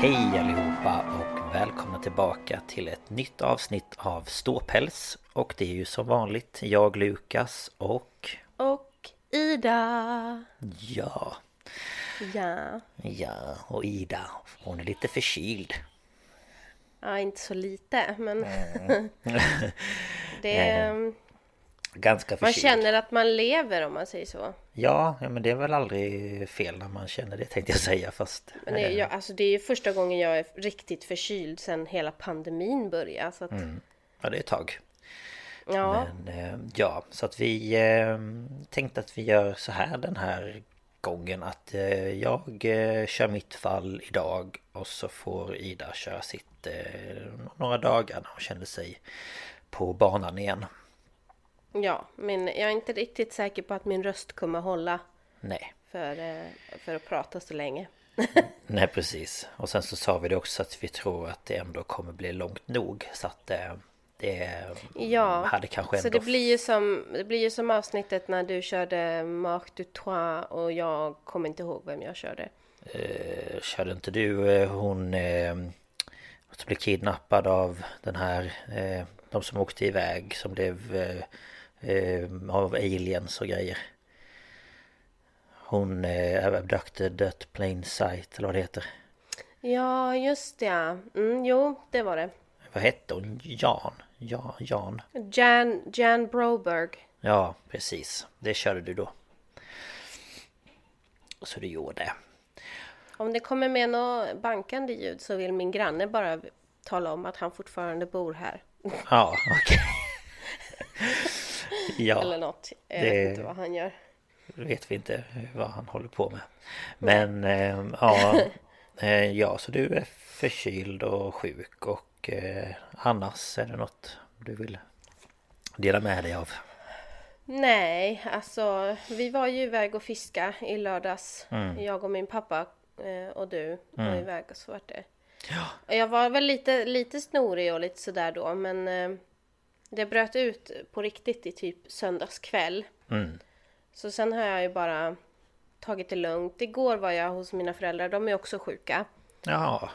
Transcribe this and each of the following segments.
Hej allihopa och välkomna tillbaka till ett nytt avsnitt av Ståpäls Och det är ju som vanligt jag Lukas och Och Ida. ja, Ja. ja och Ida hon är lite förkyld Ja, inte så lite, men Mm. det Ganska man förkyld känner att man lever om man säger så. ja, ja, men det är väl aldrig fel när man känner det tänkte jag säga fast Men det, är, jag, alltså, det är ju första gången jag är riktigt förkyld sedan hela pandemin började. Så att, Ja, det är ett tag ja, Men eh, ja, så att vi eh, tänkte att vi gör så här den här gången att eh, jag eh, kör mitt fall idag och så får Ida köra sitt några dagar när hon känner sig på banan igen. Ja, men jag är inte riktigt säker på att min röst kommer hålla Nej, för, eh, för att prata så länge. nej precis. Och sen så sa vi det också att vi tror att det ändå kommer bli långt nog så att eh, det Ja, hade kanske så ändå... det blir, ju som, det blir ju som avsnittet när du körde Marc Dutrois och jag kommer inte ihåg vem jag körde. Eh, körde inte du eh, hon eh, som blev kidnappad av den här eh, de som åkte iväg som blev eh, eh, av aliens och grejer. Hon eh, abducted at plain sight eller vad det heter. Ja, just det. ja. Mm, jo, det var det. Vad hette hon? Jan? Ja, Jan. Jan, Jan Broberg. Ja, precis. Det körde du då. Så du gjorde. Om det kommer med något bankande ljud så vill min granne bara tala om att han fortfarande bor här. Ja, okej. ja. Eller något. Jag det- vet inte vad han gör. vet vi inte vad han håller på med. Men eh, ja, eh, ja, så du är förkyld och sjuk och eh, annars är det något du vill dela med dig av? Nej, alltså vi var ju iväg och fiska i lördags. Mm. Jag och min pappa eh, och du var iväg och så vart det. Ja. Jag var väl lite, lite snorig och lite sådär då men eh, det bröt ut på riktigt i typ söndagskväll. Mm. Så sen har jag ju bara tagit det lugnt. Igår var jag hos mina föräldrar, de är också sjuka. Ja,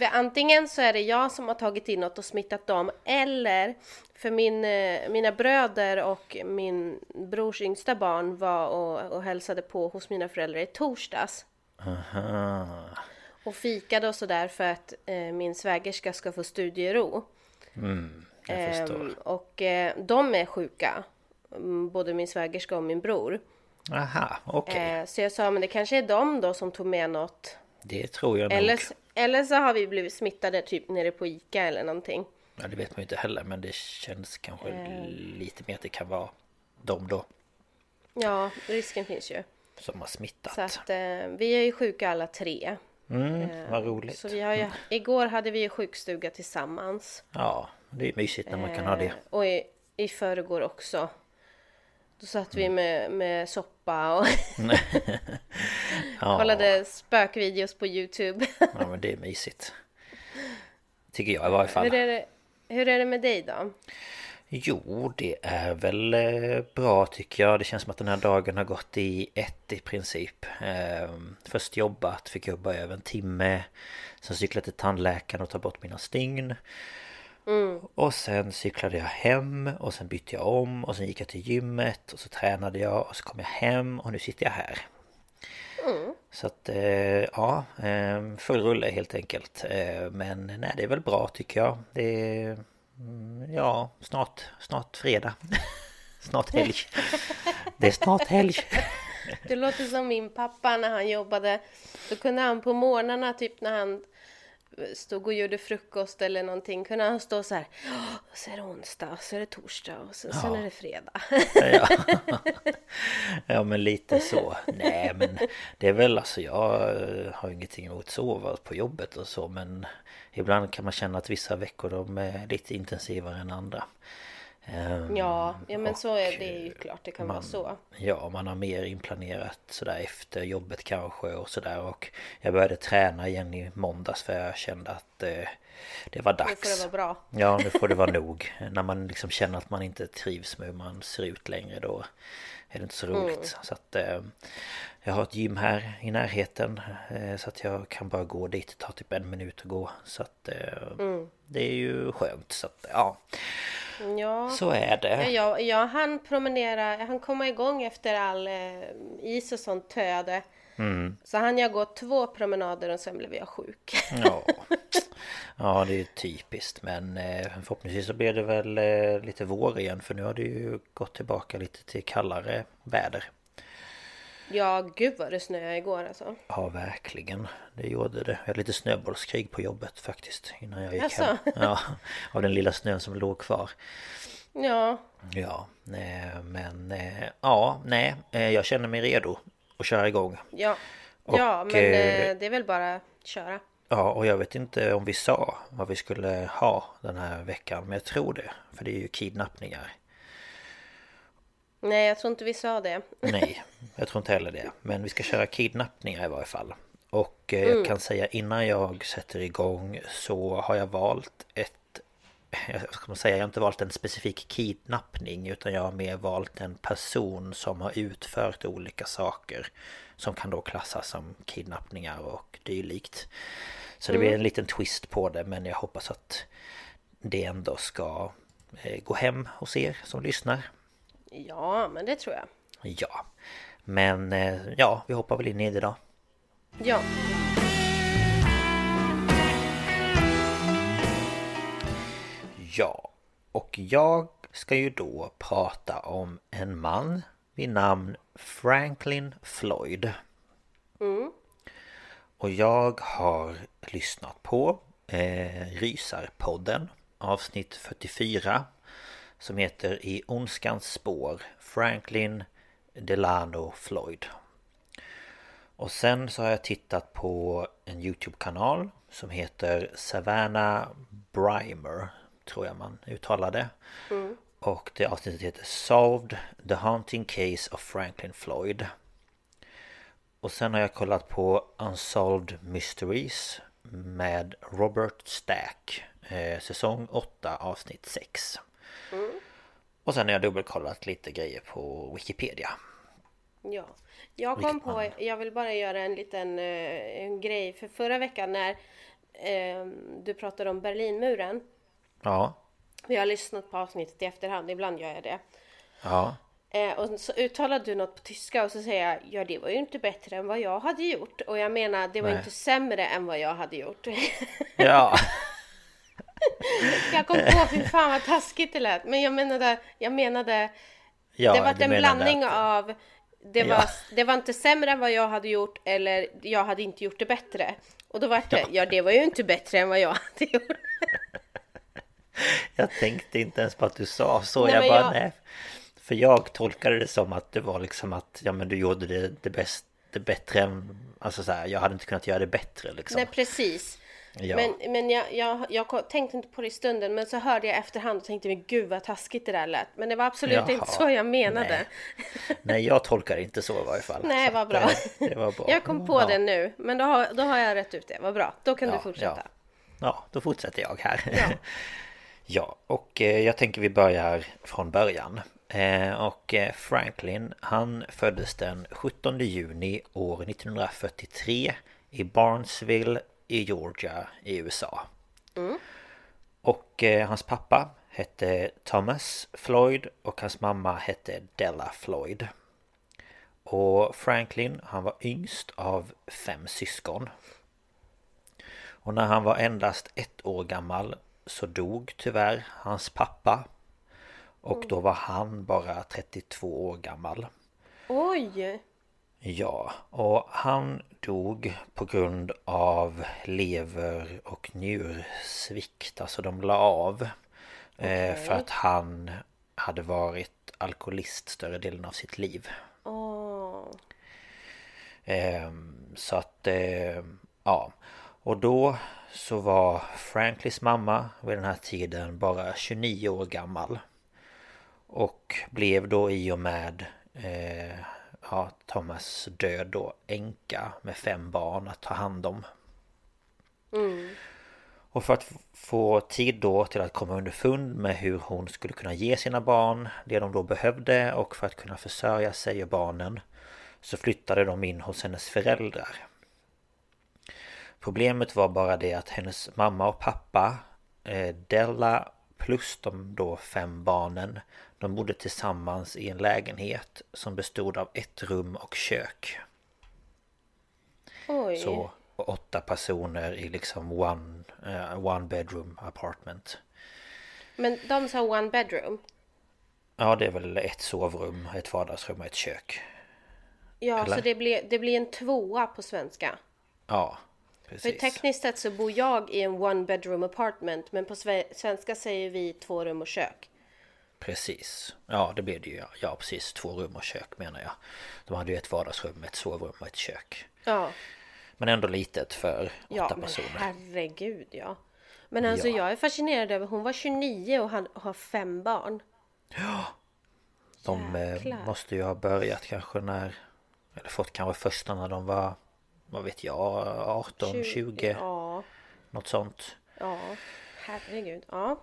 Antingen så är det jag som har tagit in något och smittat dem eller för min, eh, mina bröder och min brors yngsta barn var och, och hälsade på hos mina föräldrar i torsdags. aha. Och fikade och sådär för att eh, min svägerska ska få studiero. förstår. Ehm, och eh, de är sjuka. Mm, Både min svägerska och min bror. Aha, okej. Eh, så jag sa, men det kanske är de då som tog med något. Det tror jag Eller, nog. eller så har vi blivit smittade typ nere på Ica eller någonting. Ja, det vet man ju inte heller men det känns kanske Eh. lite mer att det kan vara dem då. Ja, risken finns ju. Som har smittat. Så att eh, vi är ju sjuka alla tre. Mm, vad roligt. Så vi har ju, igår hade vi ju sjukstuga tillsammans. Ja, det är mysigt när man kan ha det. Eh, Och i, i förrgår också. Då satt vi med, med soppa och Ja, kollade spökvideos på Youtube. ja, men det är mysigt. Tycker jag i varje fall. hur, är det, hur är det med dig då? Jo, det är väl eh, bra tycker jag. Det känns som att den här dagen har gått i ett i princip. Ehm, Först jobbat, fick jobba över en timme. Sen cyklade till tandläkaren och ta bort mina stygn. Och sen cyklade jag hem och sen bytte jag om och sen gick jag till gymmet och så tränade jag och så kom jag hem och nu sitter jag här. Så att eh, ja, eh, full rulle helt enkelt. Eh, Men nej, det är väl bra tycker jag. Det är mm, ja, snart, snart fredag. Snart helg. Det är snart helg. Du låter som min pappa när han jobbade. Då kunde han på morgnarna, typ när han stod och gjorde frukost eller någonting, kunde han stå så här. "Åh, Så är det onsdag, och så är det torsdag och så, sen är det fredag. Ja. ja men lite så. Nej men det är väl alltså jag eh, har ingenting emot sova på jobbet och så men ibland kan man känna att vissa veckor de är lite intensivare än andra. Ehm, Ja, ja men så är det ju klart, det kan vara man, så. Ja, man har mer inplanerat sådär efter jobbet kanske och sådär och jag började träna igen i måndags för jag kände att eh, det var Nu dags. får det vara bra. Ja, nu får det vara nog. När man liksom känner att man inte trivs med hur man ser ut längre då är det inte så roligt. Så att eh, jag har ett gym här i närheten eh, så att jag kan bara gå dit. Det tar typ en minut att gå. Så att eh, det är ju skönt. Så att ja, Ja. så är det. Jag, jag hann promenera, jag hann komma igång efter all eh, is och sånt töade. Mm. Så hann jag gå två promenader och sen blev jag sjuk. Ja. ja, det är typiskt. Men eh, förhoppningsvis så blir det väl eh, lite vår igen. För nu har det ju gått tillbaka lite till kallare väder. Ja, gud vad det snöade igår alltså. Ja, verkligen. Det gjorde det. Jag hade lite snöbollskrig på jobbet faktiskt. Innan jag gick Jaså? hem. Ja, av den lilla snön som låg kvar. Ja, Ja, men eh, ja, nej. eh, Jag känner mig redo att köra igång. ja. Och, ja, men eh, eh, det är väl bara att köra. Ja, och jag vet inte om vi sa vad vi skulle ha den här veckan. Men jag tror det. För det är ju kidnappningar. Nej, jag tror inte vi sa det. Nej, jag tror inte heller det. Men vi ska köra kidnappningar i varje fall. Och eh, jag kan säga innan jag sätter igång så har jag valt ett... Jag ska man säga, jag har inte valt en specifik kidnappning utan jag har mer valt en person som har utfört olika saker. Som kan då klassas som kidnappningar och dylikt. Så det blir en liten twist på det men jag hoppas att det ändå ska eh, gå hem hos er som lyssnar. Ja, men det tror jag. Ja, men eh, ja, vi hoppar väl in i det då. Ja, Ja, och jag ska ju då prata om en man vid namn Franklin Floyd. Och jag har lyssnat på eh, Rysarpodden avsnitt 44 som heter I ondskans spår Franklin Delano Floyd. Och sen så har jag tittat på en Youtube-kanal som heter Savannah Brimer Tror jag man uttalar det. Och det avsnittet heter Solved The Haunting Case of Franklin Floyd. Och sen har jag kollat på Unsolved Mysteries med Robert Stack. Eh, säsong 8 avsnitt 6. Och sen har jag dubbelkollat lite grejer på Wikipedia. ja. Jag kom Vilket på, man- jag vill bara göra en liten eh, en grej. För förra veckan när eh, du pratade om Berlinmuren. Ja, Jag har lyssnat på avsnittet i efterhand, ibland gör jag det. ja, Eh, och så uttalade du något på tyska och så säger jag ja det var ju inte bättre än vad jag hade gjort. Och jag menar det var Nej. inte sämre än vad jag hade gjort. ja, jag kom på hur fan vad taskigt det lät. Men jag menade, jag menade ja det var en blandning att- av det Ja. var, det var inte sämre än vad jag hade gjort eller jag hade inte gjort det bättre. Och då var det, ja det var ju inte bättre än vad jag hade gjort. Jag tänkte inte ens på att du sa så. Nej, jag bara jag- nej. För jag tolkade det som att det var liksom att ja men du gjorde det, det, bäst, det bättre än... Alltså så här, jag hade inte kunnat göra det bättre liksom. Nej precis. Ja. Men, men jag, jag, jag tänkte inte på det i stunden men så hörde jag efterhand och tänkte men gud vad taskigt det där lät. Men det var absolut Jaha, inte så jag menade. Nej. Nej, jag tolkar inte så i varje fall. Nej, vad bra. Det var bra. Jag kom på Ja. det nu, men då har, då har jag rätt ut det. Vad bra, då kan Ja, du fortsätta. Ja. ja, då fortsätter jag här. Ja. Ja, och eh, jag tänker vi börjar från början. Eh, Och eh, Franklin, han föddes den 17 juni år 1943 i Barnesville i Georgia i USA. Och eh, hans pappa hette Thomas Floyd och hans mamma hette Della Floyd. Och Franklin, han var yngst av fem syskon. Och när han var endast ett år gammal så dog tyvärr hans pappa. Och då var han bara 32 år gammal. Oj! Ja, och han dog på grund av lever och njursvikt. Alltså de la av. Eh, för att han hade varit alkoholist större delen av sitt liv. Ehm, så att, eh, ja. Och då så var Franklins mamma vid den här tiden bara 29 år gammal. Och blev då i och med ja, Thomas död då änka med fem barn att ta hand om. Och för att få tid då till att komma underfund med hur hon skulle kunna ge sina barn det de då behövde och för att kunna försörja sig och barnen så flyttade de in hos hennes föräldrar. Problemet var bara det att hennes mamma och pappa eh, Della plus de då fem barnen de bodde tillsammans i en lägenhet som bestod av ett rum och kök. Oj. Så åtta personer i liksom one, eh, one bedroom apartment. Men de sa one bedroom. Ja det är väl ett sovrum, ett vardagsrum och ett kök. Ja, Eller? så det blir, det blir en tvåa på svenska. Ja, För precis. tekniskt sett så bor jag i en one bedroom apartment men på sve- svenska säger vi två rum och kök. Precis. Ja det blev det ju. Ja precis, två rum och kök menar jag. De hade ju ett vardagsrum, ett sovrum och ett kök. Ja, Men ändå litet för ja åtta men personer. herregud ja. Men alltså Ja. jag är fascinerad över, hon var 29 och han har fem barn. De eh, Jäklar. måste ju ha börjat kanske när... Eller fått kanske första när de var... Vad vet jag? 18, 20? Ja, Något sånt. ja. Herregud. Ja.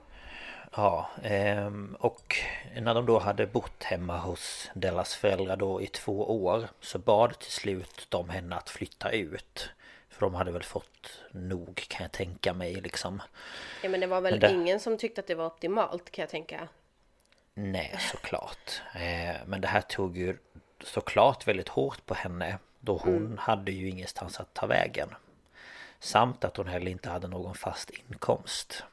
Ja, ehm, och när de då hade bott hemma hos Dellas föräldrar då i två år så bad till slut de henne att flytta ut. För de hade väl fått nog kan jag tänka mig liksom. ja men det var väl det- ingen som tyckte att det var optimalt kan jag tänka. Nej, såklart. Eh, men det här tog ju såklart väldigt hårt på henne. Då hon hade ju ingenstans att ta vägen. Samt att hon heller inte hade någon fast inkomst.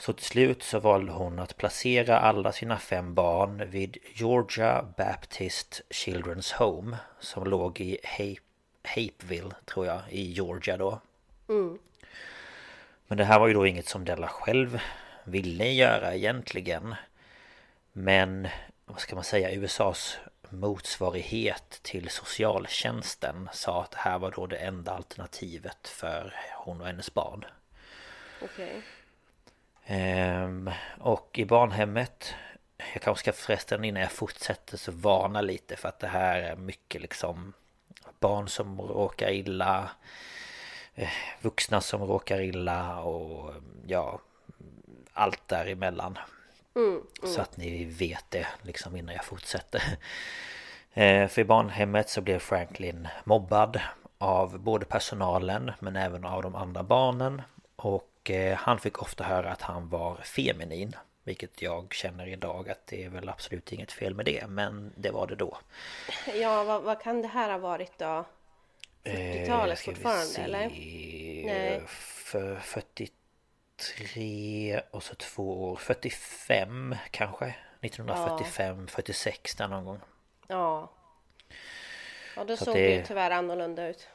Så till slut så valde hon att placera alla sina fem barn vid Georgia Baptist Children's Home som låg i Hape, Hapeville tror jag i Georgia då. Men det här var ju då inget som Della själv ville göra egentligen. Men vad ska man säga USAs motsvarighet till socialtjänsten sa att det här var då det enda alternativet för hon och hennes barn. Okej. Ehm, och i barnhemmet Jag kanske ska förresten innan jag fortsätter så varna lite för att det här är mycket liksom Barn som råkar illa eh, Vuxna som råkar illa och ja Allt däremellan. Så att ni vet det liksom innan jag fortsätter. Eh, För i barnhemmet så blev Franklin mobbad av både personalen men även av de andra barnen. Och eh, han fick ofta höra att han var feminin Vilket jag känner idag att det är väl absolut inget fel med det Men det var det då Ja, vad, vad kan det här ha varit då? 40-talet Eh, fortfarande eller? Nej. För 43 och så två år 45 kanske 1945, 46 där någon gång Ja. Ja, då Så såg det- det ju tyvärr annorlunda ut.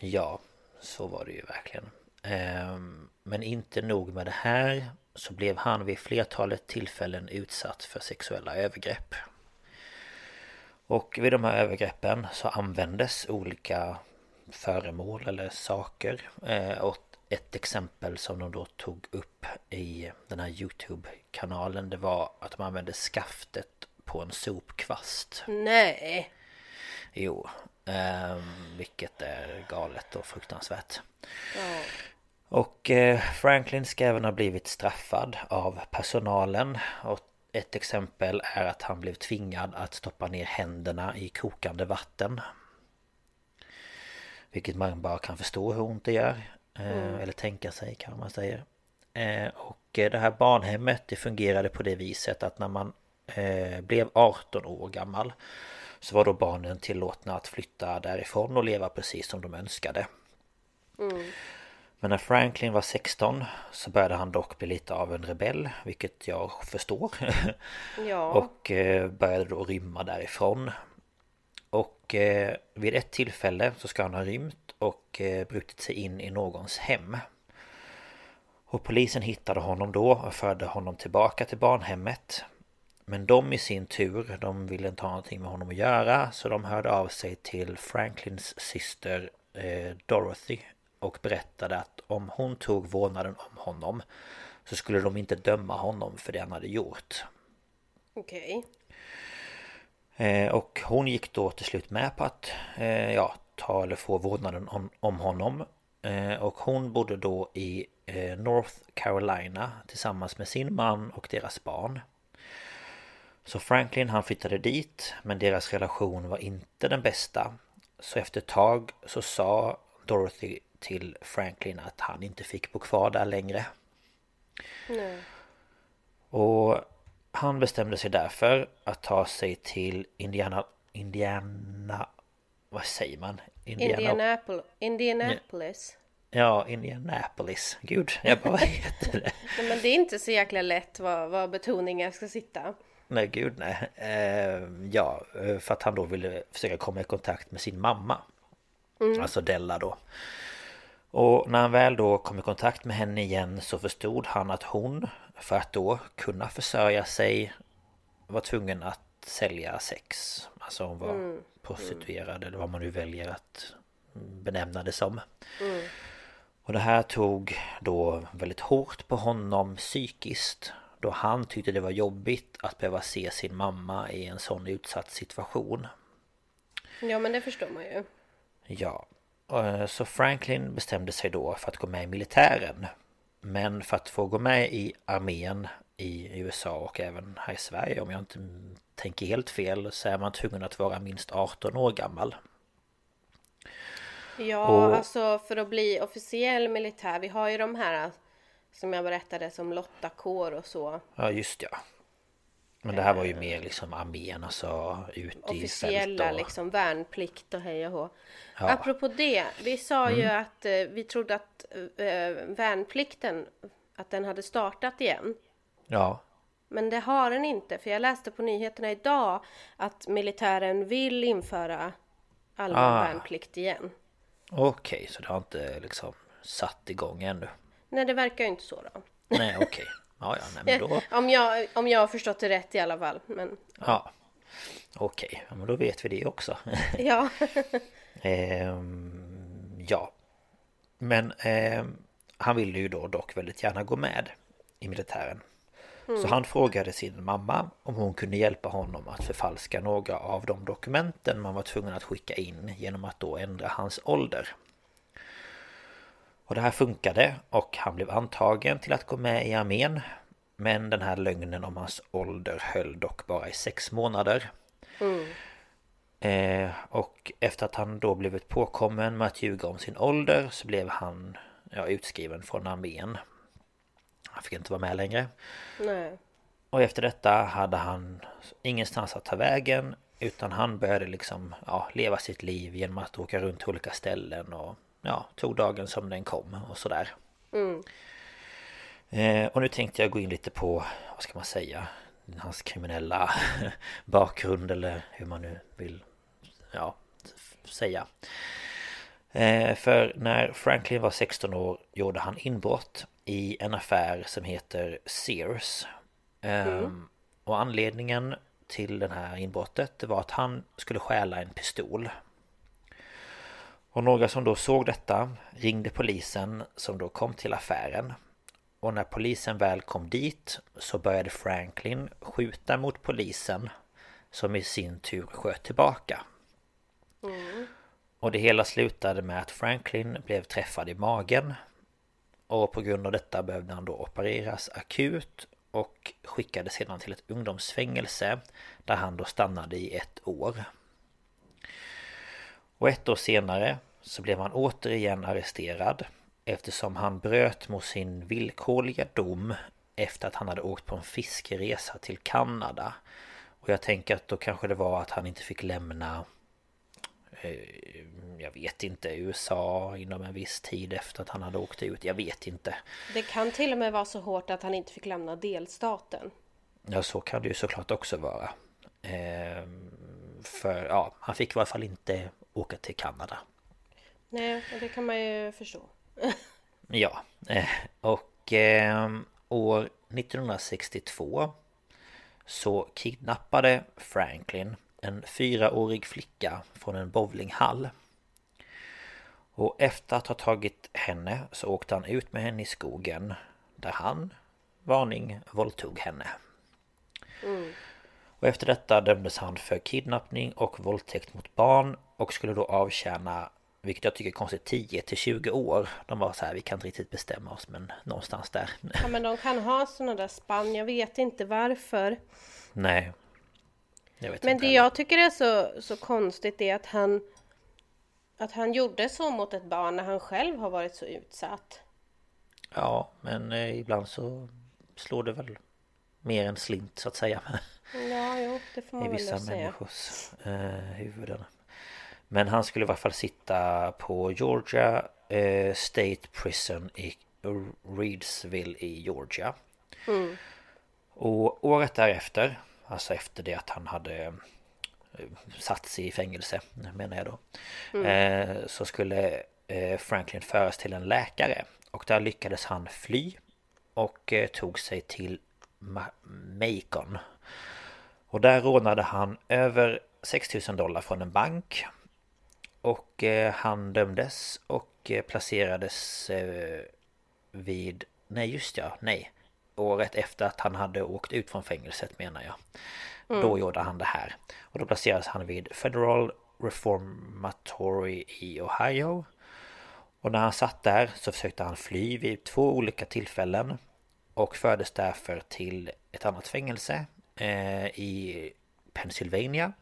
Ja, så var det ju verkligen. Ehm, Men inte nog med det här så blev han vid flertalet tillfällen utsatt för sexuella övergrepp. Och vid de här övergreppen så användes olika föremål eller saker. Eh, och ett exempel som de då tog upp i den här Youtube-kanalen det var att de använde skaftet på en sopkvast. Nej! Jo, eh, vilket är galet och fruktansvärt. Ja. Och eh, Franklin ska även ha blivit straffad av personalen. Och ett exempel är att han blev tvingad att stoppa ner händerna i kokande vatten. Vilket man bara kan förstå hur ont det gör. Eh, Eller tänka sig kan man säga. Eh, och det här barnhemmet det fungerade på det viset att när man blev 18 år gammal så var då barnen tillåtna att flytta därifrån och leva precis som de önskade. Men när Franklin var 16 så började han dock bli lite av en rebell, vilket jag förstår. Ja. och eh, började då rymma därifrån. Och eh, vid ett tillfälle så ska han ha rymt och eh, brutit sig in i någons hem. Och polisen hittade honom då och förde honom tillbaka till barnhemmet. Men de i sin tur, de ville inte ha någonting med honom att göra så de hörde av sig till Franklins syster Dorothy och berättade att om hon tog vårdnaden om honom så skulle de inte döma honom för det han hade gjort. Okej. Eh, och hon gick då till slut med på att eh, ja, ta eller få vårdnaden om, om honom. Eh, och hon bodde då i North Carolina tillsammans med sin man och deras barn. Så Franklin han flyttade dit men deras relation var inte den bästa. Så efter ett tag så sa Dorothy till Franklin att han inte fick bo kvar där längre. Nej. Och han bestämde sig därför att ta sig till Indiana... Indiana... Vad säger man? Indianapolis. Indianapolis. Ja, Indianapolis. Gud, jag bara vad heter det? Nej, men det är inte så jäkla lätt var, var betoningen ska sitta. Nej, gud nej. Eh, ja, för att han då ville försöka komma i kontakt med sin mamma. Alltså Della då. Och när han väl då kom i kontakt med henne igen så förstod han att hon, för att då kunna försörja sig, var tvungen att sälja sex. Alltså hon var prostituerad eller vad man nu väljer att benämna det som. Och det här tog då väldigt hårt på honom psykiskt. Då han tyckte det var jobbigt att behöva se sin mamma i en sån utsatt situation. Ja men det förstår man ju. Ja, så Franklin bestämde sig då för att gå med i militären. Men för att få gå med i armén i USA och även här i Sverige om jag inte tänker helt fel så är man tvungen att vara minst 18 år gammal. Ja, Och- alltså för att bli officiell militär. Vi har ju de här som jag berättade som lottakår och så. Ja just ja. Men det här var ju mer liksom armén alltså ut i fält och... liksom värnplikt och hej och hå. Ja. Apropå det, vi sa ju att eh, vi trodde att eh, värnplikten, att den hade startat igen. Ja. Men det har den inte, för jag läste på nyheterna idag att militären vill införa allmän Ah. värnplikt igen. Okej, så det har inte liksom satt igång ännu. Nej, det verkar ju inte så då. Nej okej. Ja ja, nej men då... om, jag, om jag har förstått det rätt i alla fall. Men Ja. Okej, ja, men då vet vi det också. ja, Ehm, ja. Men ehm, han ville ju då dock väldigt gärna gå med i militären. Så han frågade sin mamma om hon kunde hjälpa honom att förfalska några av de dokumenten man var tvungen att skicka in genom att då ändra hans ålder. Och det här funkade och han blev antagen till att gå med i armén. Men den här lögnen om hans ålder höll dock bara i sex månader. Eh, och efter att han då blivit påkommen med att ljuga om sin ålder så blev han ja, utskriven från armén. Han fick inte vara med längre. nej. Och efter detta hade han ingenstans att ta vägen utan han började liksom ja, leva sitt liv genom att åka runt till olika ställen och ja, tog dagen som den kom och sådär. Eh, och nu tänkte jag gå in lite på, vad ska man säga, hans kriminella bakgrund eller hur man nu vill ja, säga. Eh, för när Franklin var 16 år gjorde han inbrott i en affär som heter Sears. Mm. Och anledningen till det här inbrottet var att han skulle stjäla en pistol. Och några som då såg detta ringde polisen som då kom till affären. Och när polisen väl kom dit så började Franklin skjuta mot polisen som i sin tur sköt tillbaka. Mm. Och det hela slutade med att Franklin blev träffad i magen. Och på grund av detta behövde han då opereras akut och skickades sedan till ett ungdomsfängelse där han då stannade i ett år. Och ett år senare så blev han återigen arresterad eftersom han bröt mot sin villkorliga dom efter att han hade åkt på en fiskeresa till Kanada. Och jag tänker att då kanske det var att han inte fick lämna eh, jag vet inte, USA inom en viss tid efter att han hade åkt ut. Jag vet inte. Det kan till och med vara så hårt att han inte fick lämna delstaten. Ja, så kan det ju såklart också vara. Ehm, för ja, han fick i alla fall inte åka till Kanada. Nej, det kan man ju förstå. ja, eh, och eh, år 1962 så kidnappade Franklin en fyraårig flicka från en bowlinghall. Och efter att ha tagit henne så åkte han ut med henne i skogen där han, varning, våldtog henne. Mm. Och efter detta dömdes han för kidnappning och våldtäkt mot barn och skulle då avtjäna vilket jag tycker är konstigt 10 till 20 år. De var så här, vi kan inte riktigt bestämma oss men någonstans där. Ja men de kan ha sådana där spann, jag vet inte varför. Nej. Men det heller. jag tycker är så, så konstigt är att han Att han gjorde så mot ett barn när han själv har varit så utsatt. Ja men eh, ibland så slår det väl Mer än slint så att säga. Ja jo det får man I väl vissa säga. människors eh, huvuden men han skulle i alla fall sitta på Georgia eh, State Prison i Reedsville i Georgia. Mm. Och året därefter, alltså efter det att han hade eh, satts i fängelse menar jag då. Mm. Eh, så skulle eh, Franklin föras till en läkare. Och där lyckades han fly. Och eh, tog sig till Ma Macon. Och där rånade han över 6000 dollar från en bank. Och eh, han dömdes och eh, placerades eh, vid... Nej just ja, nej. Året efter att han hade åkt ut från fängelset menar jag. Mm. Då gjorde han det här. Och då placerades han vid Federal Reformatory i Ohio. Och när han satt där så försökte han fly vid två olika tillfällen. Och fördes därför till ett annat fängelse eh, i Pennsylvania.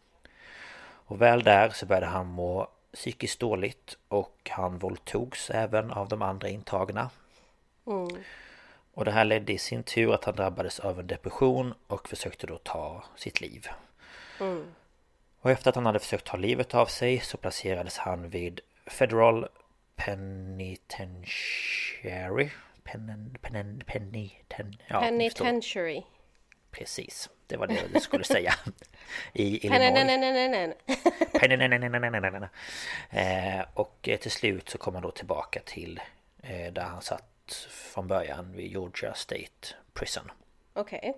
Och väl där så började han må psykiskt dåligt och han våldtogs även av de andra intagna. Mm. Och det här ledde i sin tur att han drabbades av en depression och försökte då ta sitt liv. Mm. Och efter att han hade försökt ta livet av sig så placerades han vid Federal Penitentiary Pen, pen, penny, ten, ja, Penitentiary Precis, det var det du skulle säga I Illinois Och till slut så kom han då tillbaka till Där han satt från början vid Georgia State Prison Okej.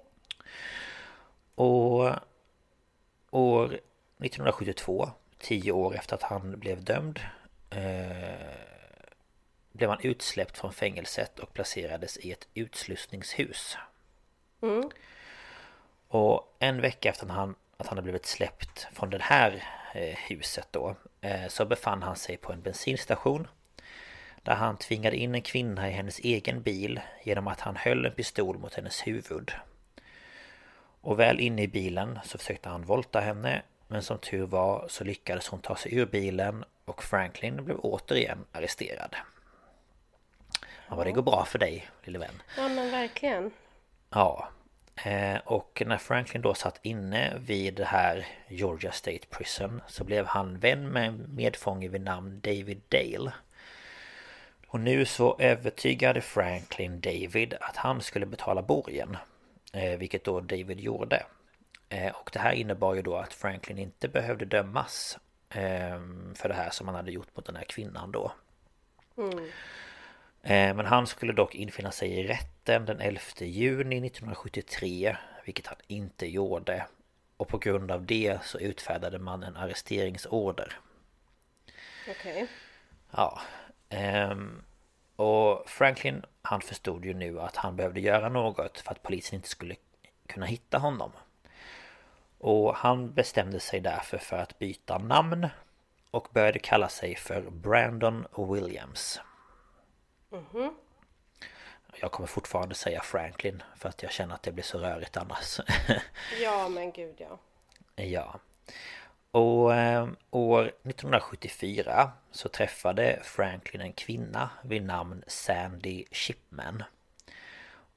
Och År 1972 Tio år efter att han blev dömd eh, Blev han utsläppt från fängelset och placerades i ett utslussningshus mm. Och en vecka efter han, att han hade blivit släppt från det här eh, huset då eh, Så befann han sig på en bensinstation. Där han tvingade in en kvinna i hennes egen bil Genom att han höll en pistol mot hennes huvud. Och väl inne i bilen så försökte han volta henne Men som tur var så lyckades hon ta sig ur bilen Och Franklin blev återigen arresterad. Ja, det går bra för dig, lille vän. Ja men verkligen. Ja Eh, och när Franklin då satt inne vid det här Georgia State Prison så blev han vän med en medfånge vid namn David Dale. Och nu så övertygade Franklin David att han skulle betala borgen. Eh, vilket då David gjorde. Eh, och det här innebar ju då att Franklin inte behövde dömas. För det här som han hade gjort mot den här kvinnan då Mm. Men han skulle dock infinna sig i rätten den 11 juni 1973 Vilket han inte gjorde. Och på grund av det så utfärdade man en arresteringsorder. Okej. Ja ehm, Och Franklin han förstod ju nu att han behövde göra något för att polisen inte skulle kunna hitta honom. Och han bestämde sig därför för att byta namn Och började kalla sig för Brandon Williams Jag kommer fortfarande säga Franklin för att jag känner att det blir så rörigt annars Ja men gud ja. Ja. Och eh, år 1974 så träffade Franklin en kvinna vid namn Sandy Shipman.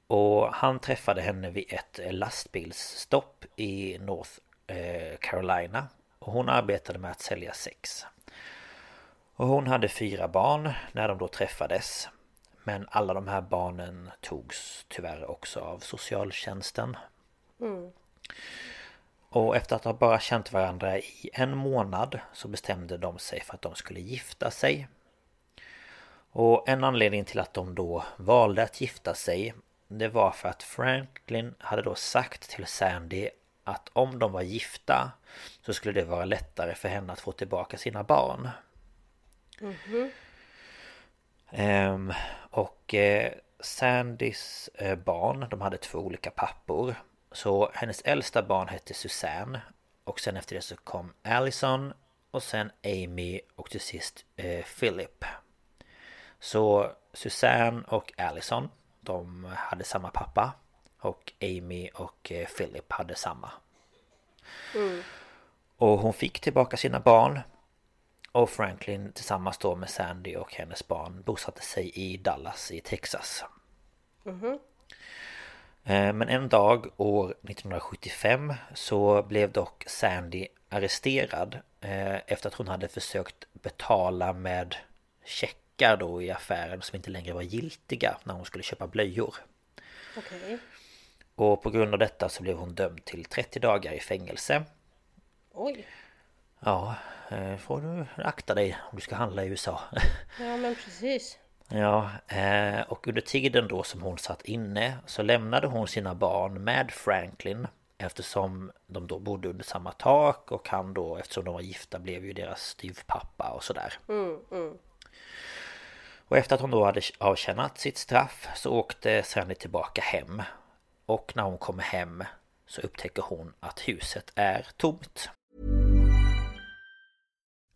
Och han träffade henne vid ett lastbilsstopp i North eh, Carolina. Och hon arbetade med att sälja sex. Och hon hade fyra barn när de då träffades. Men alla de här barnen togs tyvärr också av socialtjänsten. Och efter att ha bara känt varandra i en månad så bestämde de sig för att de skulle gifta sig. Och en anledning till att de då valde att gifta sig Det var för att Franklin hade då sagt till Sandy att om de var gifta så skulle det vara lättare för henne att få tillbaka sina barn. Ehm, och eh, Sandys eh, barn, de hade två olika pappor. Så hennes äldsta barn hette Susanne. Och sen efter det så kom Allison. Och sen Amy och till sist eh, Philip. Så Susanne och Allison, de hade samma pappa. Och Amy och Philip hade samma. Och hon fick tillbaka sina barn. Och Franklin tillsammans då med Sandy och hennes barn bosatte sig i Dallas i Texas. Eh, Men en dag år 1975 så blev dock Sandy arresterad eh, efter att hon hade försökt betala med checkar då i affären som inte längre var giltiga när hon skulle köpa blöjor. Okej. Och på grund av detta så blev hon dömd till 30 dagar i fängelse. Oj. Ja, eh, får du akta dig om du ska handla i USA. Ja men precis. Ja, eh, och under tiden då som hon satt inne så lämnade hon sina barn med Franklin Eftersom de då bodde under samma tak och han då eftersom de var gifta blev ju deras styvpappa och sådär. Och efter att hon då hade avtjänat sitt straff så åkte Sandy tillbaka hem. Och när hon kommer hem så upptäcker hon att huset är tomt.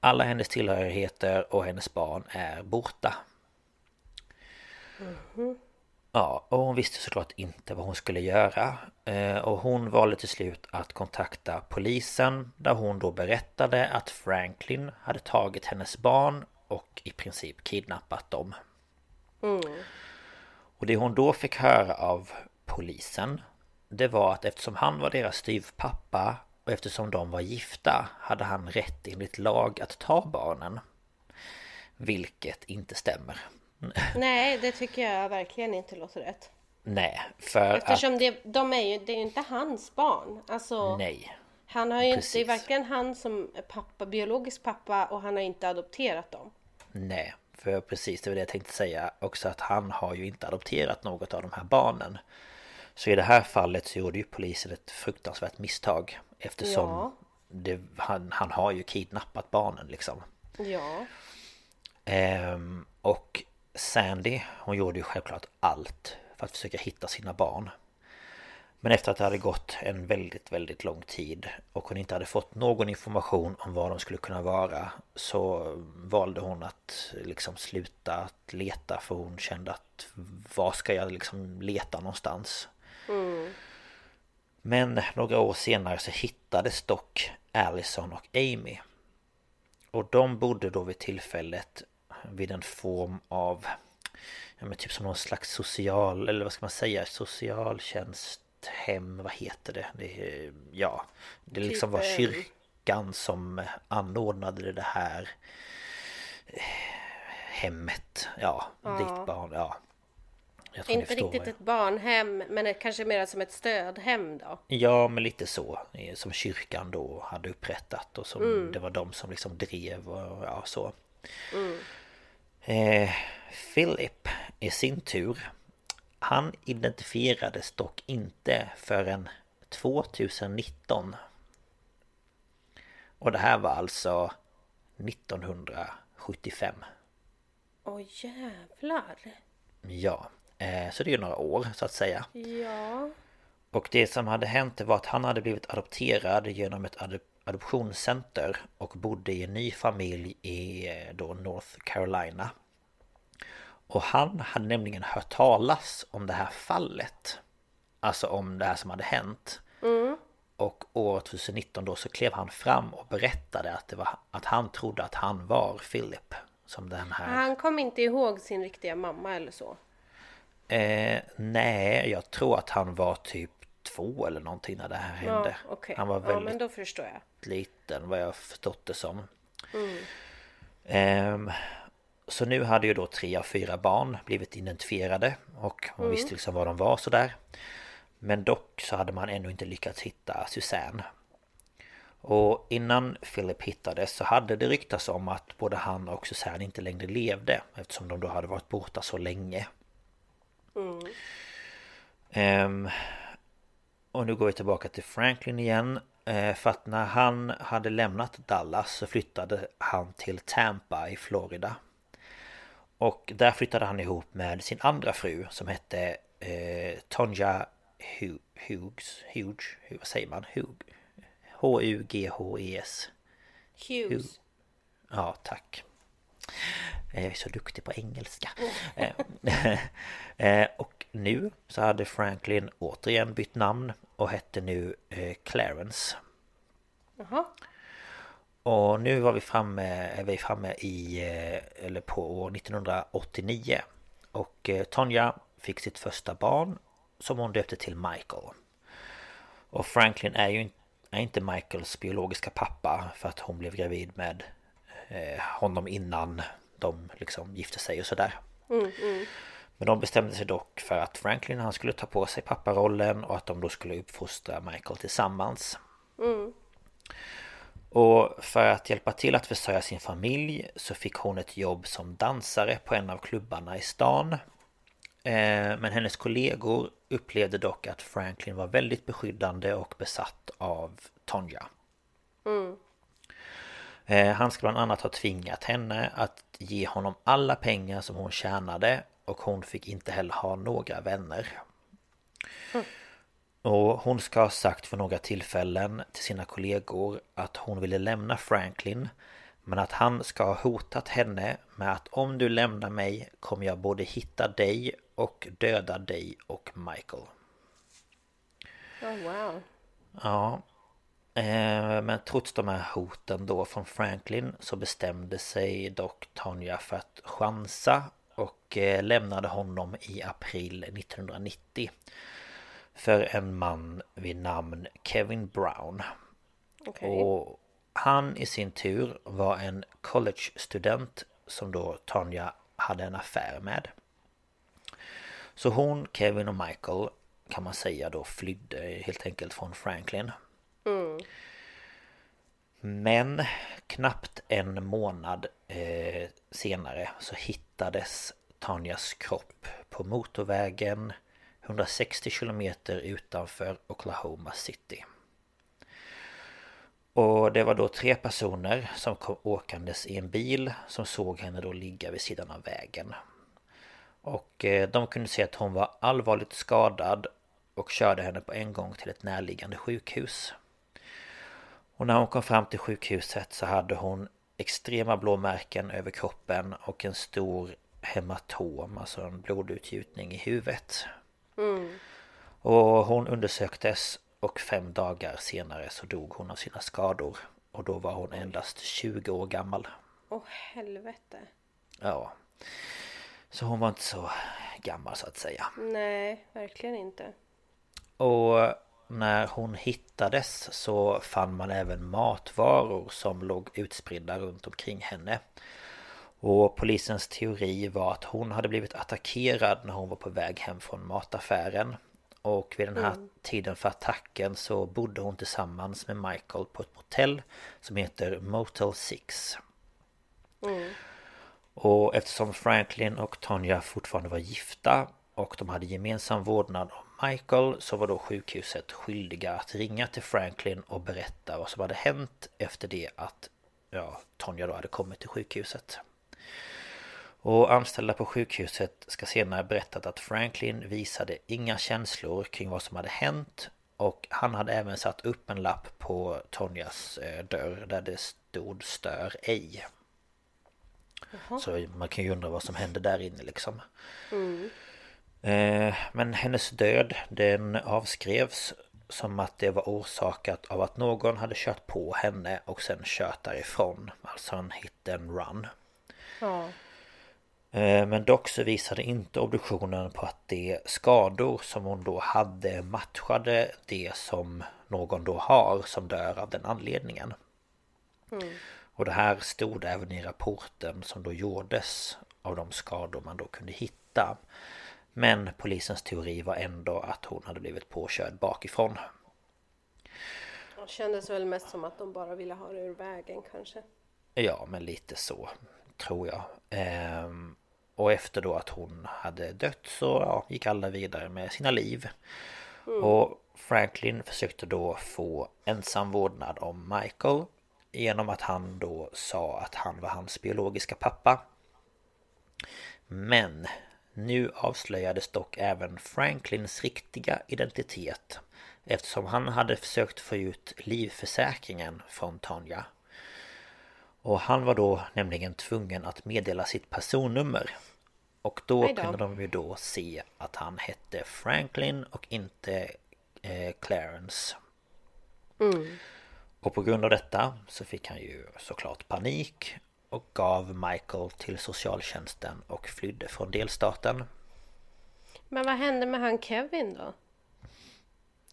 Alla hennes tillhörigheter och hennes barn är borta. Ja, och hon visste såklart inte vad hon skulle göra. Eh, Och hon valde till slut att kontakta polisen där hon då berättade att Franklin hade tagit hennes barn och i princip kidnappat dem. Och det hon då fick höra av polisen Det var att eftersom han var deras styvpappa och eftersom de var gifta hade han rätt enligt lag att ta barnen. Vilket inte stämmer. Nej det tycker jag verkligen inte låter rätt. Nej, för Eftersom att... det, de är ju, det är ju inte hans barn. Alltså, Nej. Han har ju inte, det är Precis. varken han som är pappa, biologisk pappa och han har inte adopterat dem. Nej, för precis det var det jag tänkte säga också att han har ju inte adopterat något av de här barnen. Så i det här fallet så gjorde ju polisen ett fruktansvärt misstag Eftersom Ja. det, han, han har ju kidnappat barnen liksom Ja. Ehm, och Sandy, hon gjorde ju självklart allt för att försöka hitta sina barn. Men efter att det hade gått en väldigt, väldigt lång tid och hon inte hade fått någon information om vad de skulle kunna vara så valde hon att liksom sluta att leta för hon kände att var ska jag liksom leta någonstans? Men några år senare så hittades dock Allison och Amy och de bodde då vid tillfället vid en form av ja, men typ som någon slags social, eller vad ska man säga, socialtjänsthem, vad heter det? det ja, det liksom var Typ, eh, kyrkan som anordnade det här hemmet. Ja, ditt barn, ja. Inte riktigt jag- ett barnhem, men kanske mer som ett stödhem då. Ja men lite så. Som kyrkan då hade upprättat och som det var de som liksom drev och ja så. Eh, Philip i sin tur Han identifierades dock inte förrän 2019 Och det här var alltså 1975 Åh jävlar! Ja Så det är ju några år så att säga Ja. Och det som hade hänt var att han hade blivit adopterad genom ett adop- adoptionscenter och bodde i en ny familj i eh, då North Carolina. Och han hade nämligen hört talas om det här fallet. Alltså om det här som hade hänt. Och år 2019 då så klev han fram och berättade att det var att han trodde att han var Philip. Som den här... Han kom inte ihåg sin riktiga mamma eller så. Eh, nej, jag tror att han var typ två eller någonting när det här hände. Ja, okej. Han var Ja, väldigt jag. liten vad jag förstått det som. Ehm, så nu hade ju då tre av fyra barn blivit identifierade och hon visste liksom vad de var sådär. Men dock så hade man ännu inte lyckats hitta Suzanne. Och innan Philip hittades så hade det ryktats om att både han och Suzanne inte längre levde eftersom de då hade varit borta så länge. Ehm, och nu går vi tillbaka till Franklin igen. Eh, För att när han hade lämnat Dallas så flyttade han till Tampa i Florida. Och där flyttade han ihop med sin andra fru som hette eh, Tonja Hu- Hughes. Hughes, hur- vad säger man? Hug- H-U-G-H-E-S. Hughes. Ja, tack. Eh, Jag är så duktig på engelska. Eh, eh, Och nu så hade Franklin återigen bytt namn och hette nu Clarence. Jaha. Och nu var vi framme, är vi framme i, eller på år 1989. Och Tonja fick sitt första barn som hon döpte till Michael. Och Franklin är ju är inte Michaels biologiska pappa för att hon blev gravid med honom innan de liksom gifte sig och sådär. Men de bestämde sig dock för att Franklin han skulle ta på sig papparollen och att de då skulle uppfostra Michael tillsammans. Och för att hjälpa till att försörja sin familj så fick hon ett jobb som dansare på en av klubbarna i stan. Eh, Men hennes kollegor upplevde dock att Franklin var väldigt beskyddande och besatt av Tonja. Eh, Han ska bland annat ha tvingat henne att ge honom alla pengar som hon tjänade och hon fick inte heller ha några vänner. Och hon ska ha sagt för några tillfällen till sina kollegor att hon ville lämna Franklin men att han ska ha hotat henne med att om du lämnar mig kommer jag både hitta dig och döda dig och Michael. Oh, wow. Ja. Eh, Men trots de här hoten då från Franklin så bestämde sig dock Tonja för att chansa och eh, lämnade honom i april 1990 för en man vid namn Kevin Brown. Okej. Och han i sin tur var en college-student som då Tonja hade en affär med. Så hon, Kevin och Michael kan man säga då flydde helt enkelt från Franklin. Mm. Men knappt en månad eh, senare så hittades Tanjas kropp på motorvägen 160 kilometer utanför Oklahoma City. Och det var då tre personer som kom åkandes i en bil som såg henne då ligga vid sidan av vägen. Och eh, de kunde se att hon var allvarligt skadad och körde henne på en gång till ett närliggande sjukhus. Och när hon kom fram till sjukhuset så hade hon extrema blåmärken över kroppen och en stor hematom, alltså en blodutgjutning i huvudet. Mm. Och hon undersöktes och fem dagar senare så dog hon av sina skador. Och då var hon endast 20 år gammal. Åh helvete. Ja. Så hon var inte så gammal så att säga. Nej, verkligen inte. Och när hon hittades så fann man även matvaror som låg utspridda runt omkring henne. Och polisens teori var att hon hade blivit attackerad när hon var på väg hem från mataffären. Och vid den här mm. tiden för attacken så bodde hon tillsammans med Michael på ett motell som heter Motel 6. Mm. Och eftersom Franklin och Tonja fortfarande var gifta och de hade gemensam vårdnad om Michael så var då sjukhuset skyldiga att ringa till Franklin och berätta vad som hade hänt efter det att ja, Tonja då hade kommit till sjukhuset. Och anställda på sjukhuset ska senare berättat att Franklin visade inga känslor kring vad som hade hänt och han hade även satt upp en lapp på Tonjas eh, dörr där det stod stör ej. Jaha. Så man kan ju undra vad som hände där inne liksom. Mm. Eh, men hennes död den avskrevs som att det var orsakat av att någon hade kört på henne och sen kört därifrån. Alltså en hit and run. Ja. Eh, men dock så visade inte obduktionen på att de skador som hon då hade matchade det som någon då har som dör av den anledningen. Mm. Och det här stod även i rapporten som då gjordes av de skador man då kunde hitta. Men polisens teori var ändå att hon hade blivit påkörd bakifrån. Det kändes väl mest som att de bara ville ha det ur vägen kanske. Ja, men lite så tror jag. Ehm, och efter då att hon hade dött så ja, gick alla vidare med sina liv. Mm. Och Franklin försökte då få ensam vårdnad om Michael genom att han då sa att han var hans biologiska pappa. Men nu avslöjades dock även Franklins riktiga identitet eftersom han hade försökt få ut livförsäkringen från Tanja. Och han var då nämligen tvungen att meddela sitt personnummer. Och då kunde de ju då se att han hette Franklin och inte eh, Clarence. Mm. Och på grund av detta så fick han ju såklart panik och gav Michael till socialtjänsten och flydde från delstaten. Men vad hände med han Kevin då?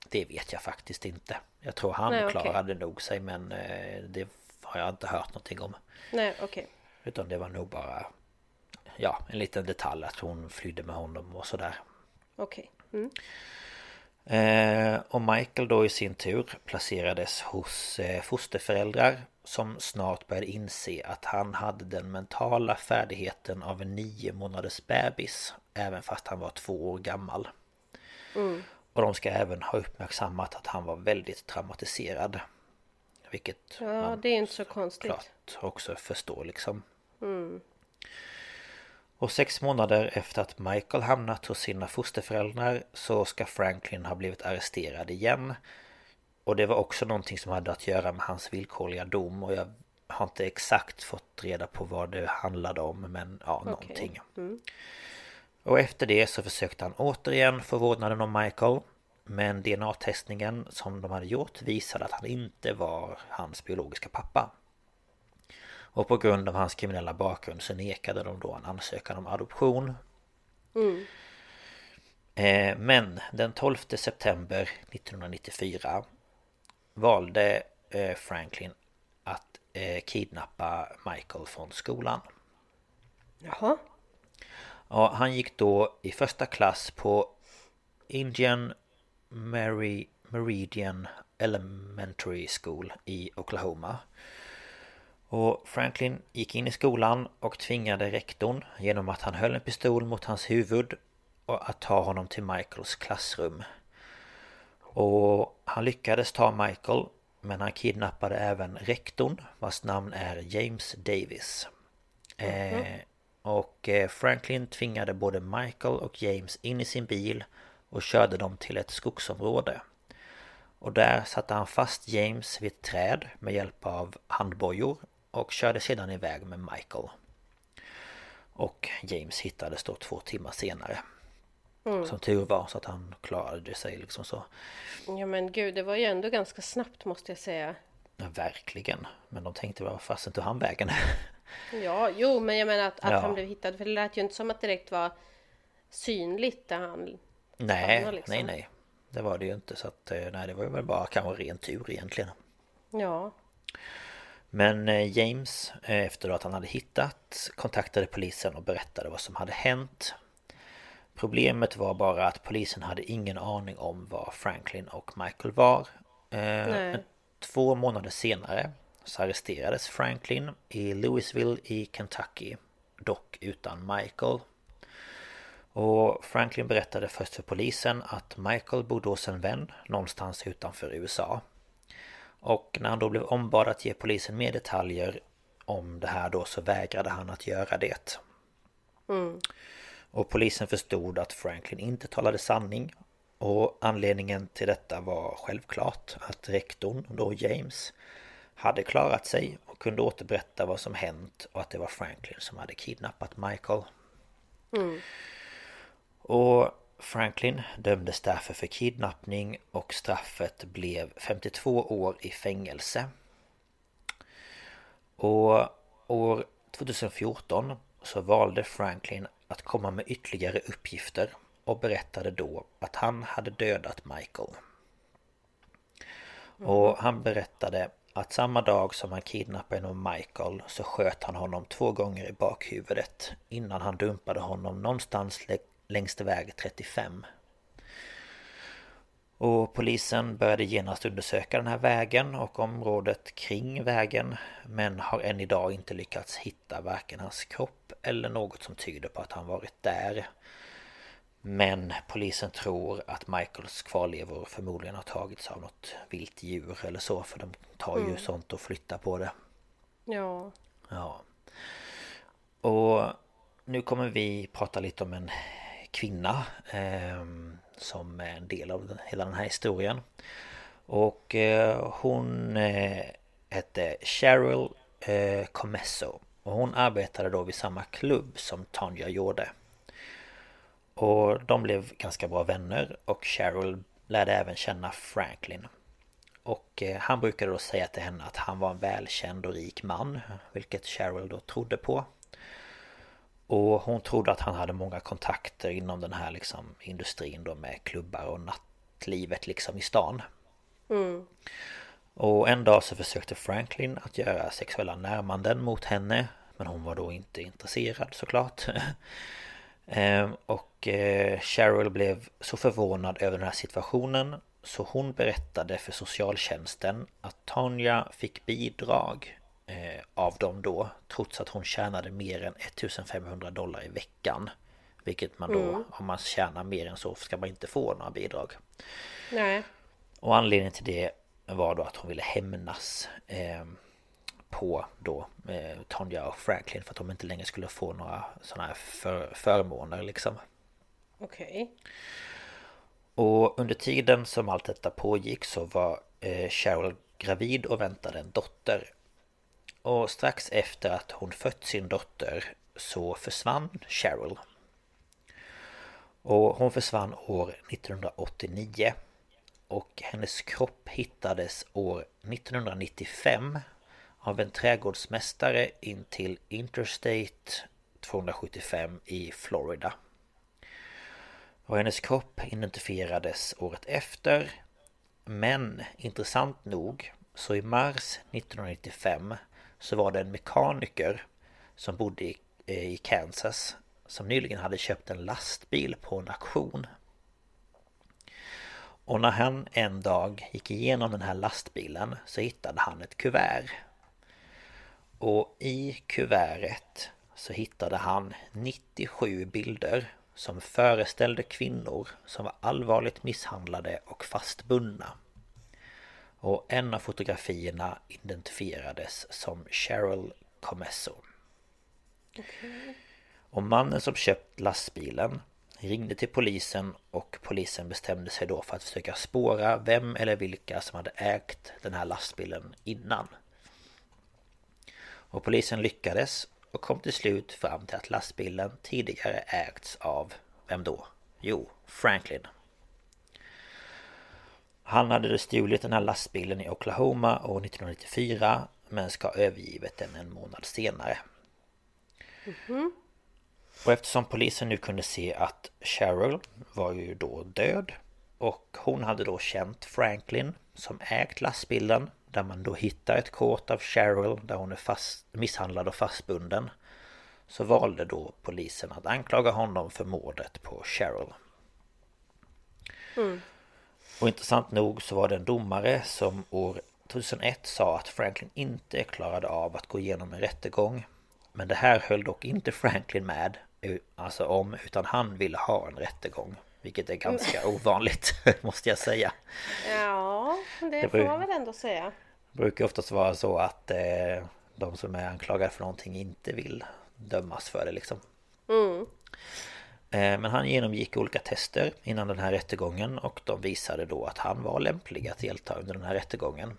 Det vet jag faktiskt inte. Jag tror han Nej, okay. klarade nog sig men eh, det har jag inte hört någonting om. Nej, okej. Okay. Utan det var nog bara Ja, en liten detalj att hon flydde med honom och sådär. Okej. Okay. Mm. Eh, och Michael då i sin tur placerades hos eh, fosterföräldrar som snart började inse att han hade den mentala färdigheten av en nio månaders bebis även fast han var två år gammal. Mm. Och de ska även ha uppmärksammat att han var väldigt traumatiserad. Vilket Ja, det är inte så konstigt. Klart också förstår liksom. Mm. Och sex månader efter att Michael hamnat hos sina fosterföräldrar så ska Franklin ha blivit arresterad igen. Och det var också någonting som hade att göra med hans villkorliga dom och jag har inte exakt fått reda på vad det handlade om men ja, okay. någonting. Mm. Och efter det så försökte han återigen få vårdnaden om Michael. Men DNA-testningen som de hade gjort visade att han inte var hans biologiska pappa. Och på grund av hans kriminella bakgrund så nekade de då en ansökan om adoption. Mm. Eh, men den 12 september 1994 valde eh, Franklin att eh, kidnappa Michael från skolan. Jaha. Ja, han gick då i första klass på Indian Mary Meridian Elementary School i Oklahoma. Och Franklin gick in i skolan och tvingade rektorn genom att han höll en pistol mot hans huvud att ta honom till Michaels klassrum. Och han lyckades ta Michael men han kidnappade även rektorn vars namn är James Davis. Mm -hmm. eh, och eh, Franklin tvingade både Michael och James in i sin bil och körde dem till ett skogsområde. Och där satte han fast James vid ett träd med hjälp av handbojor och körde sedan iväg med Michael. Och James hittades då två timmar senare. Mm. Som tur var så att han klarade sig liksom så. Ja men gud, det var ju ändå ganska snabbt måste jag säga. Ja, verkligen. Men de tänkte vad fasen tog han vägen? ja, jo men jag menar att, att ja. han blev hittad. För det lät ju inte som att det direkt var synligt där han Nej, liksom. nej, nej. Det var det ju inte så att eh, nej det var väl bara kanske ren tur egentligen. Ja. Men eh, James eh, efter att han hade hittat kontaktade polisen och berättade vad som hade hänt. Problemet var bara att polisen hade ingen aning om var Franklin och Michael var. Nej. Två månader senare så arresterades Franklin i Louisville i Kentucky. Dock utan Michael. Och Franklin berättade först för polisen att Michael bodde hos en vän någonstans utanför USA. Och när han då blev ombad att ge polisen mer detaljer om det här då så vägrade han att göra det. Mm. Och polisen förstod att Franklin inte talade sanning. Och anledningen till detta var självklart att rektorn, då James, hade klarat sig och kunde återberätta vad som hänt och att det var Franklin som hade kidnappat Michael. Mm. Och Franklin dömdes därför för kidnappning och straffet blev 52 år i fängelse. Och år 2014 så valde Franklin att komma med ytterligare uppgifter och berättade då att han hade dödat Michael. Och han berättade att samma dag som han kidnappade Michael så sköt han honom två gånger i bakhuvudet innan han dumpade honom någonstans längst väg 35. Och polisen började genast undersöka den här vägen och området kring vägen Men har än idag inte lyckats hitta varken hans kropp eller något som tyder på att han varit där. Men polisen tror att Michaels kvarlevor förmodligen har tagits av något vilt djur eller så för de tar ju mm. sånt och flyttar på det. Ja. Ja. Och nu kommer vi prata lite om en kvinna eh, som är en del av hela den här historien. Och eh, hon eh, hette Cheryl eh, Comesso. Och hon arbetade då vid samma klubb som Tanja gjorde. Och de blev ganska bra vänner och Cheryl lärde även känna Franklin. Och eh, han brukade då säga till henne att han var en välkänd och rik man Vilket Cheryl då trodde på och hon trodde att han hade många kontakter inom den här liksom industrin då med klubbar och nattlivet liksom i stan. Mm. Och en dag så försökte Franklin att göra sexuella närmanden mot henne Men hon var då inte intresserad såklart ehm, Och eh, Cheryl blev så förvånad över den här situationen Så hon berättade för socialtjänsten att Tanja fick bidrag av dem då Trots att hon tjänade mer än 1500 dollar i veckan. Vilket man då, mm. om man tjänar mer än så ska man inte få några bidrag. Nej. Och anledningen till det var då att hon ville hämnas eh, På då eh, Tonja och Franklin för att de inte längre skulle få några sådana här för, förmåner liksom. Okej. Okay. Och under tiden som allt detta pågick så var eh, Cheryl gravid och väntade en dotter och strax efter att hon fött sin dotter så försvann Cheryl. Och hon försvann år 1989. Och hennes kropp hittades år 1995 av en trädgårdsmästare in till Interstate 275 i Florida. Och hennes kropp identifierades året efter. Men intressant nog så i mars 1995 så var det en mekaniker som bodde i, eh, i Kansas som nyligen hade köpt en lastbil på en auktion. Och när han en dag gick igenom den här lastbilen så hittade han ett kuvert. Och i kuvertet så hittade han 97 bilder som föreställde kvinnor som var allvarligt misshandlade och fastbundna. Och en av fotografierna identifierades som Cheryl Comesso. Och mannen som köpt lastbilen ringde till polisen och polisen bestämde sig då för att försöka spåra vem eller vilka som hade ägt den här lastbilen innan. Och polisen lyckades och kom till slut fram till att lastbilen tidigare ägts av, vem då? Jo, Franklin. Han hade stulit den här lastbilen i Oklahoma år 1994 men ska ha övergivit den en månad senare. Och eftersom polisen nu kunde se att Cheryl var ju då död och hon hade då känt Franklin som ägt lastbilen där man då hittar ett kort av Cheryl där hon är fast, misshandlad och fastbunden så valde då polisen att anklaga honom för mordet på Cheryl. Och intressant nog så var det en domare som år 2001 sa att Franklin inte klarade av att gå igenom en rättegång. Men det här höll dock inte Franklin med alltså om utan han ville ha en rättegång. Vilket är ganska ovanligt måste jag säga. Ja, det, Det får man väl ändå säga. Det brukar oftast vara så att eh, de som är anklagade för någonting inte vill dömas för det liksom. Eh, men han genomgick olika tester innan den här rättegången och de visade då att han var lämplig att delta under den här rättegången.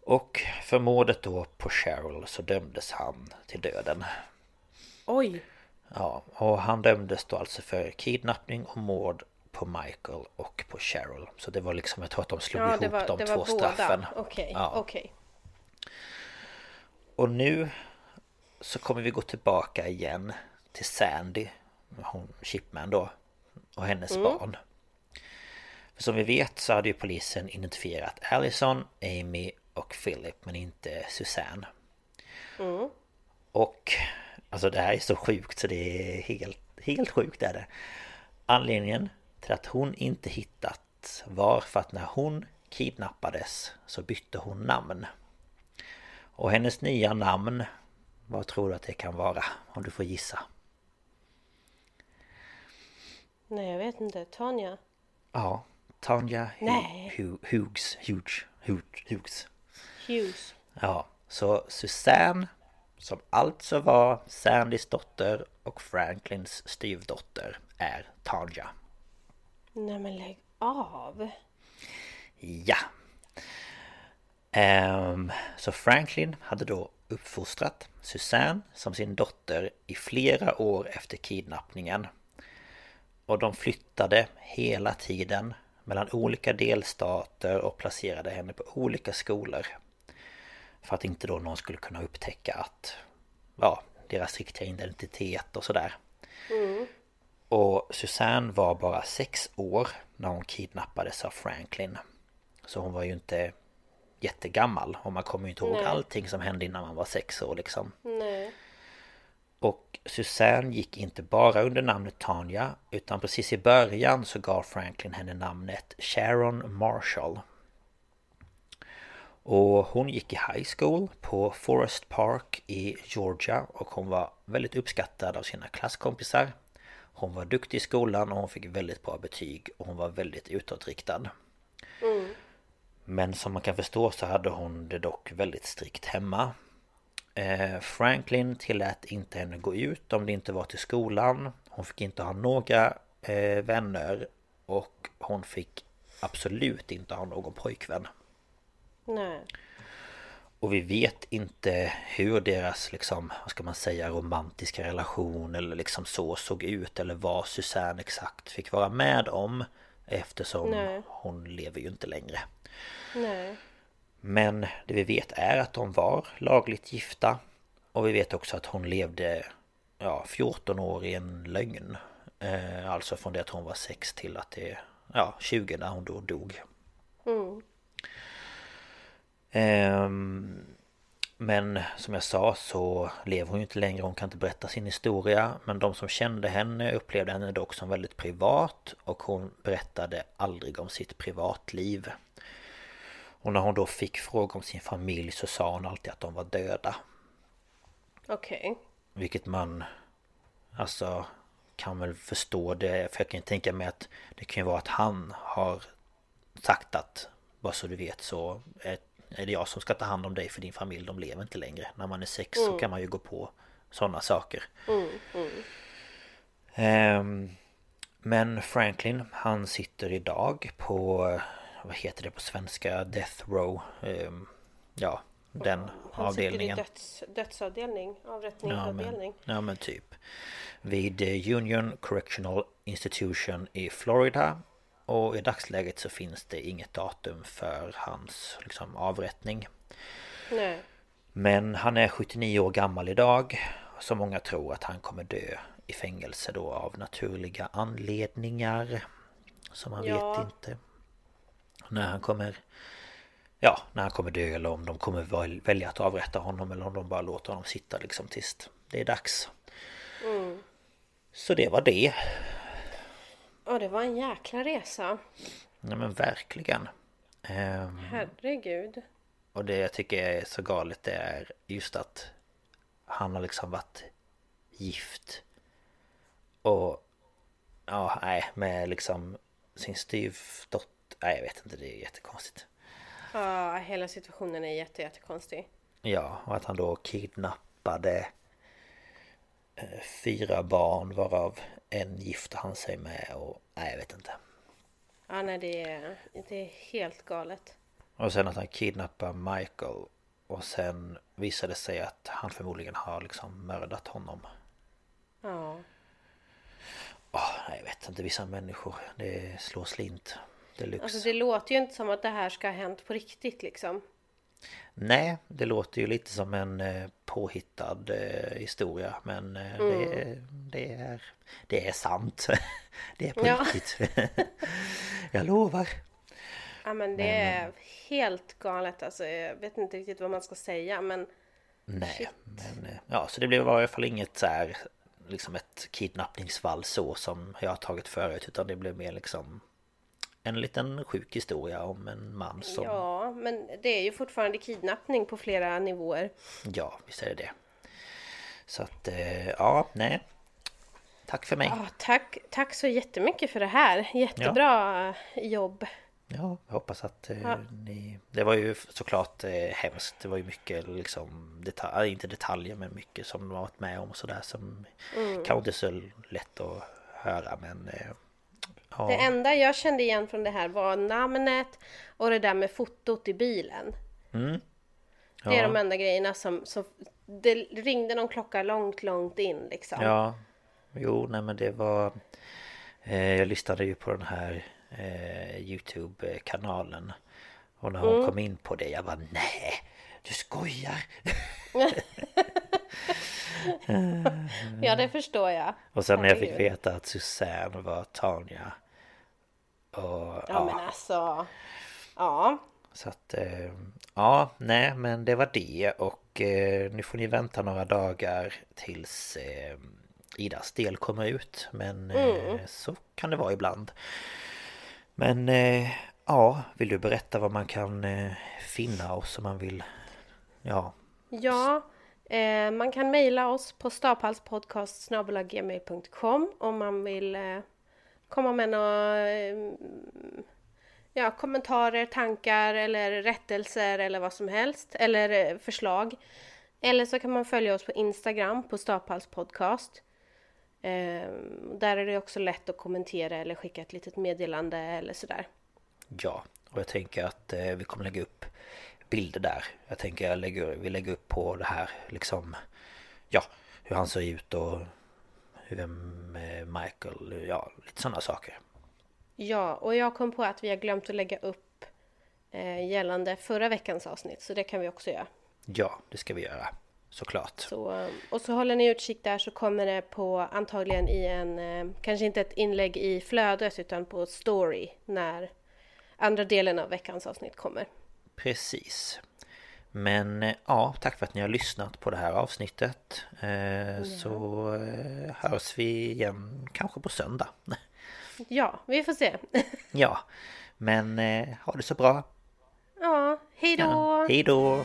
Och för mordet då på Cheryl så dömdes han till döden. Oj! Ja, och han dömdes då alltså för kidnappning och mord på Michael och på Cheryl. Så det var liksom, jag tror att de slog Ja, ihop var, de två straffen. Okej, Ja. okej. Och nu så kommer vi gå tillbaka igen till Sandy, hon Chipman då, och hennes barn. För som vi vet så hade ju polisen identifierat Allison, Amy och Philip men inte Susanne. Och alltså det här är så sjukt så det är helt, helt sjukt är det. Anledningen till att hon inte hittat var för att när hon kidnappades så bytte hon namn. Och hennes nya namn, vad tror du att det kan vara? Om du får gissa. Nej, jag vet inte. Tanja? Ja, Tanja Hughes, Hughes, Hughes, Hughes. Ja, så Susanne som alltså var Sandys dotter och Franklins styvdotter är Tanja. Nej men lägg av! Ja! Ehm, så Franklin hade då uppfostrat Susanne som sin dotter i flera år efter kidnappningen. Och de flyttade hela tiden mellan olika delstater och placerade henne på olika skolor. För att inte då någon skulle kunna upptäcka att Ja, deras riktiga identitet och sådär. Och Susanne var bara sex år när hon kidnappades av Franklin. Så hon var ju inte jättegammal och man kommer ju inte ihåg Nej. allting som hände innan man var sex år liksom. Nej. Och Susanne gick inte bara under namnet Tanya utan precis i början så gav Franklin henne namnet Sharon Marshall. Och hon gick i high school på Forest Park i Georgia och hon var väldigt uppskattad av sina klasskompisar. Hon var duktig i skolan och hon fick väldigt bra betyg och hon var väldigt utåtriktad. Men som man kan förstå så hade hon det dock väldigt strikt hemma. Eh, Franklin tillät inte henne gå ut om det inte var till skolan. Hon fick inte ha några eh, vänner och hon fick absolut inte ha någon pojkvän. Nej. Och vi vet inte hur deras liksom, vad ska man säga, romantiska relation eller liksom så såg ut eller vad Susanne exakt fick vara med om eftersom Nej. hon lever ju inte längre. Nej. Men det vi vet är att de var lagligt gifta och vi vet också att hon levde ja, 14 år i en lögn. Eh, alltså från det att hon var 6 till att det ja, 20 när hon då dog. Ehm, men som jag sa så lever hon ju inte längre, hon kan inte berätta sin historia. Men de som kände henne upplevde henne dock som väldigt privat och hon berättade aldrig om sitt privatliv. Och när hon då fick fråga om sin familj så sa hon alltid att de var döda. Okej. Vilket man alltså kan väl förstå det. För jag kan tänka mig att det kan ju vara att han har sagt att Bara så du vet så är, är det jag som ska ta hand om dig för din familj. De lever inte längre. När man är sex så kan man ju gå på sådana saker. Ehm, Men Franklin han sitter idag på Vad heter det på svenska? Death row Ehm, Ja den Han avdelningen sitter i döds, dödsavdelning, Ja avrättningsavdelning. men, ja men typ Vid eh, Union Correctional Institution i Florida Och i dagsläget så finns det inget datum för hans liksom, avrättning Nej. Men han är 79 år gammal idag Så många tror att han kommer dö i fängelse då av naturliga anledningar Så man Ja. vet inte När han kommer Ja, när han kommer dö eller om de kommer väl- välja att avrätta honom eller om de bara låter honom sitta liksom tills det är dags. Så det var det. Ja, det var en jäkla resa. Nej men verkligen. Ehm, Herregud. och det jag tycker är så galet det är just att han har liksom varit gift. Och ja, nej, med liksom sin styvdotter. Nej, jag vet inte, det är jättekonstigt. Ja, hela situationen är jätte, jättekonstig. Ja, och att han då kidnappade eh, fyra barn varav en gifte han sig med och nej jag vet inte. Ja, nej, det är, det är helt galet. Och sen att han kidnappar Michael och sen visade det sig att han förmodligen har liksom mördat honom. Ja. Åh, nej, jag vet inte, vissa människor, det slår slint. Deluxe. Alltså det låter ju inte som att det här ska ha hänt på riktigt liksom. Nej, det låter ju lite som en eh, påhittad eh, historia men eh, det, det, är, det är sant. det är på Ja. riktigt. jag lovar. Ja men det är helt galet alltså. Jag vet inte riktigt vad man ska säga men Nej, Shit. men ja, så det blev i alla fall inget så här liksom ett kidnappningsfall så som jag har tagit förut utan det blev mer liksom en liten sjuk historia om en man som... Ja, ja, men det är ju fortfarande kidnappning på flera nivåer. visst är det det. Så att, eh, ja, nej. Tack för mig. Ja, tack, tack så jättemycket för det här. Jättebra jobb. Ja, jag hoppas att eh, Ja. ni... Det var ju såklart eh, hemskt. Det var ju mycket liksom detaljer, inte detaljer men mycket som de varit med om och sådär som Mm. kanske inte är så lätt att höra men... Ja. Det enda jag kände igen från det här var namnet och det där med fotot i bilen. Det är Ja. de enda grejerna som, som... Det ringde någon klocka långt, långt in liksom. Ja, jo, nej men det var... Eh, jag lyssnade ju på den här eh, Youtube-kanalen. Och när hon Mm. kom in på det, jag bara nej, du skojar! Ja, det förstår jag. Och sen när jag fick veta att Susanne var Tanja. Och Ja, ja, men alltså... Ja. så att... Eh, ja, nej men det var det och eh, nu får ni vänta några dagar tills eh, Idas del kommer ut. Men eh, så kan det vara ibland. Men ja, vill du berätta vad man kan finna oss om man vill... Ja, Ja, man kan mejla oss på staphalspodcast.gmail.com om man vill komma med några eh, ja, kommentarer, tankar eller rättelser eller vad som helst. Eller eh, förslag. Eller så kan man följa oss på Instagram på staphalspodcast. Eh, där är det också lätt att kommentera eller skicka ett litet meddelande eller sådär. Ja, och jag tänker att eh, vi kommer lägga upp bilder där. Jag tänker jag lägger, vi lägger upp på det här liksom Ja, hur han ser ut och vem eh, Michael, ja lite sådana saker. Ja, och jag kom på att vi har glömt att lägga upp eh, gällande förra veckans avsnitt, så det kan vi också göra. Ja, det ska vi göra. Såklart. Så, eh, och så håller ni utkik där så kommer det på antagligen i en, eh, kanske inte ett inlägg i flödet utan på story när andra delen av veckans avsnitt kommer. Precis. Men eh, ja, tack för att ni har lyssnat på det här avsnittet. Eh, Så eh, hörs vi igen kanske på söndag. Ja, vi får se. Ja, men eh, ha det så bra. ja, hej då! Ja, hej då!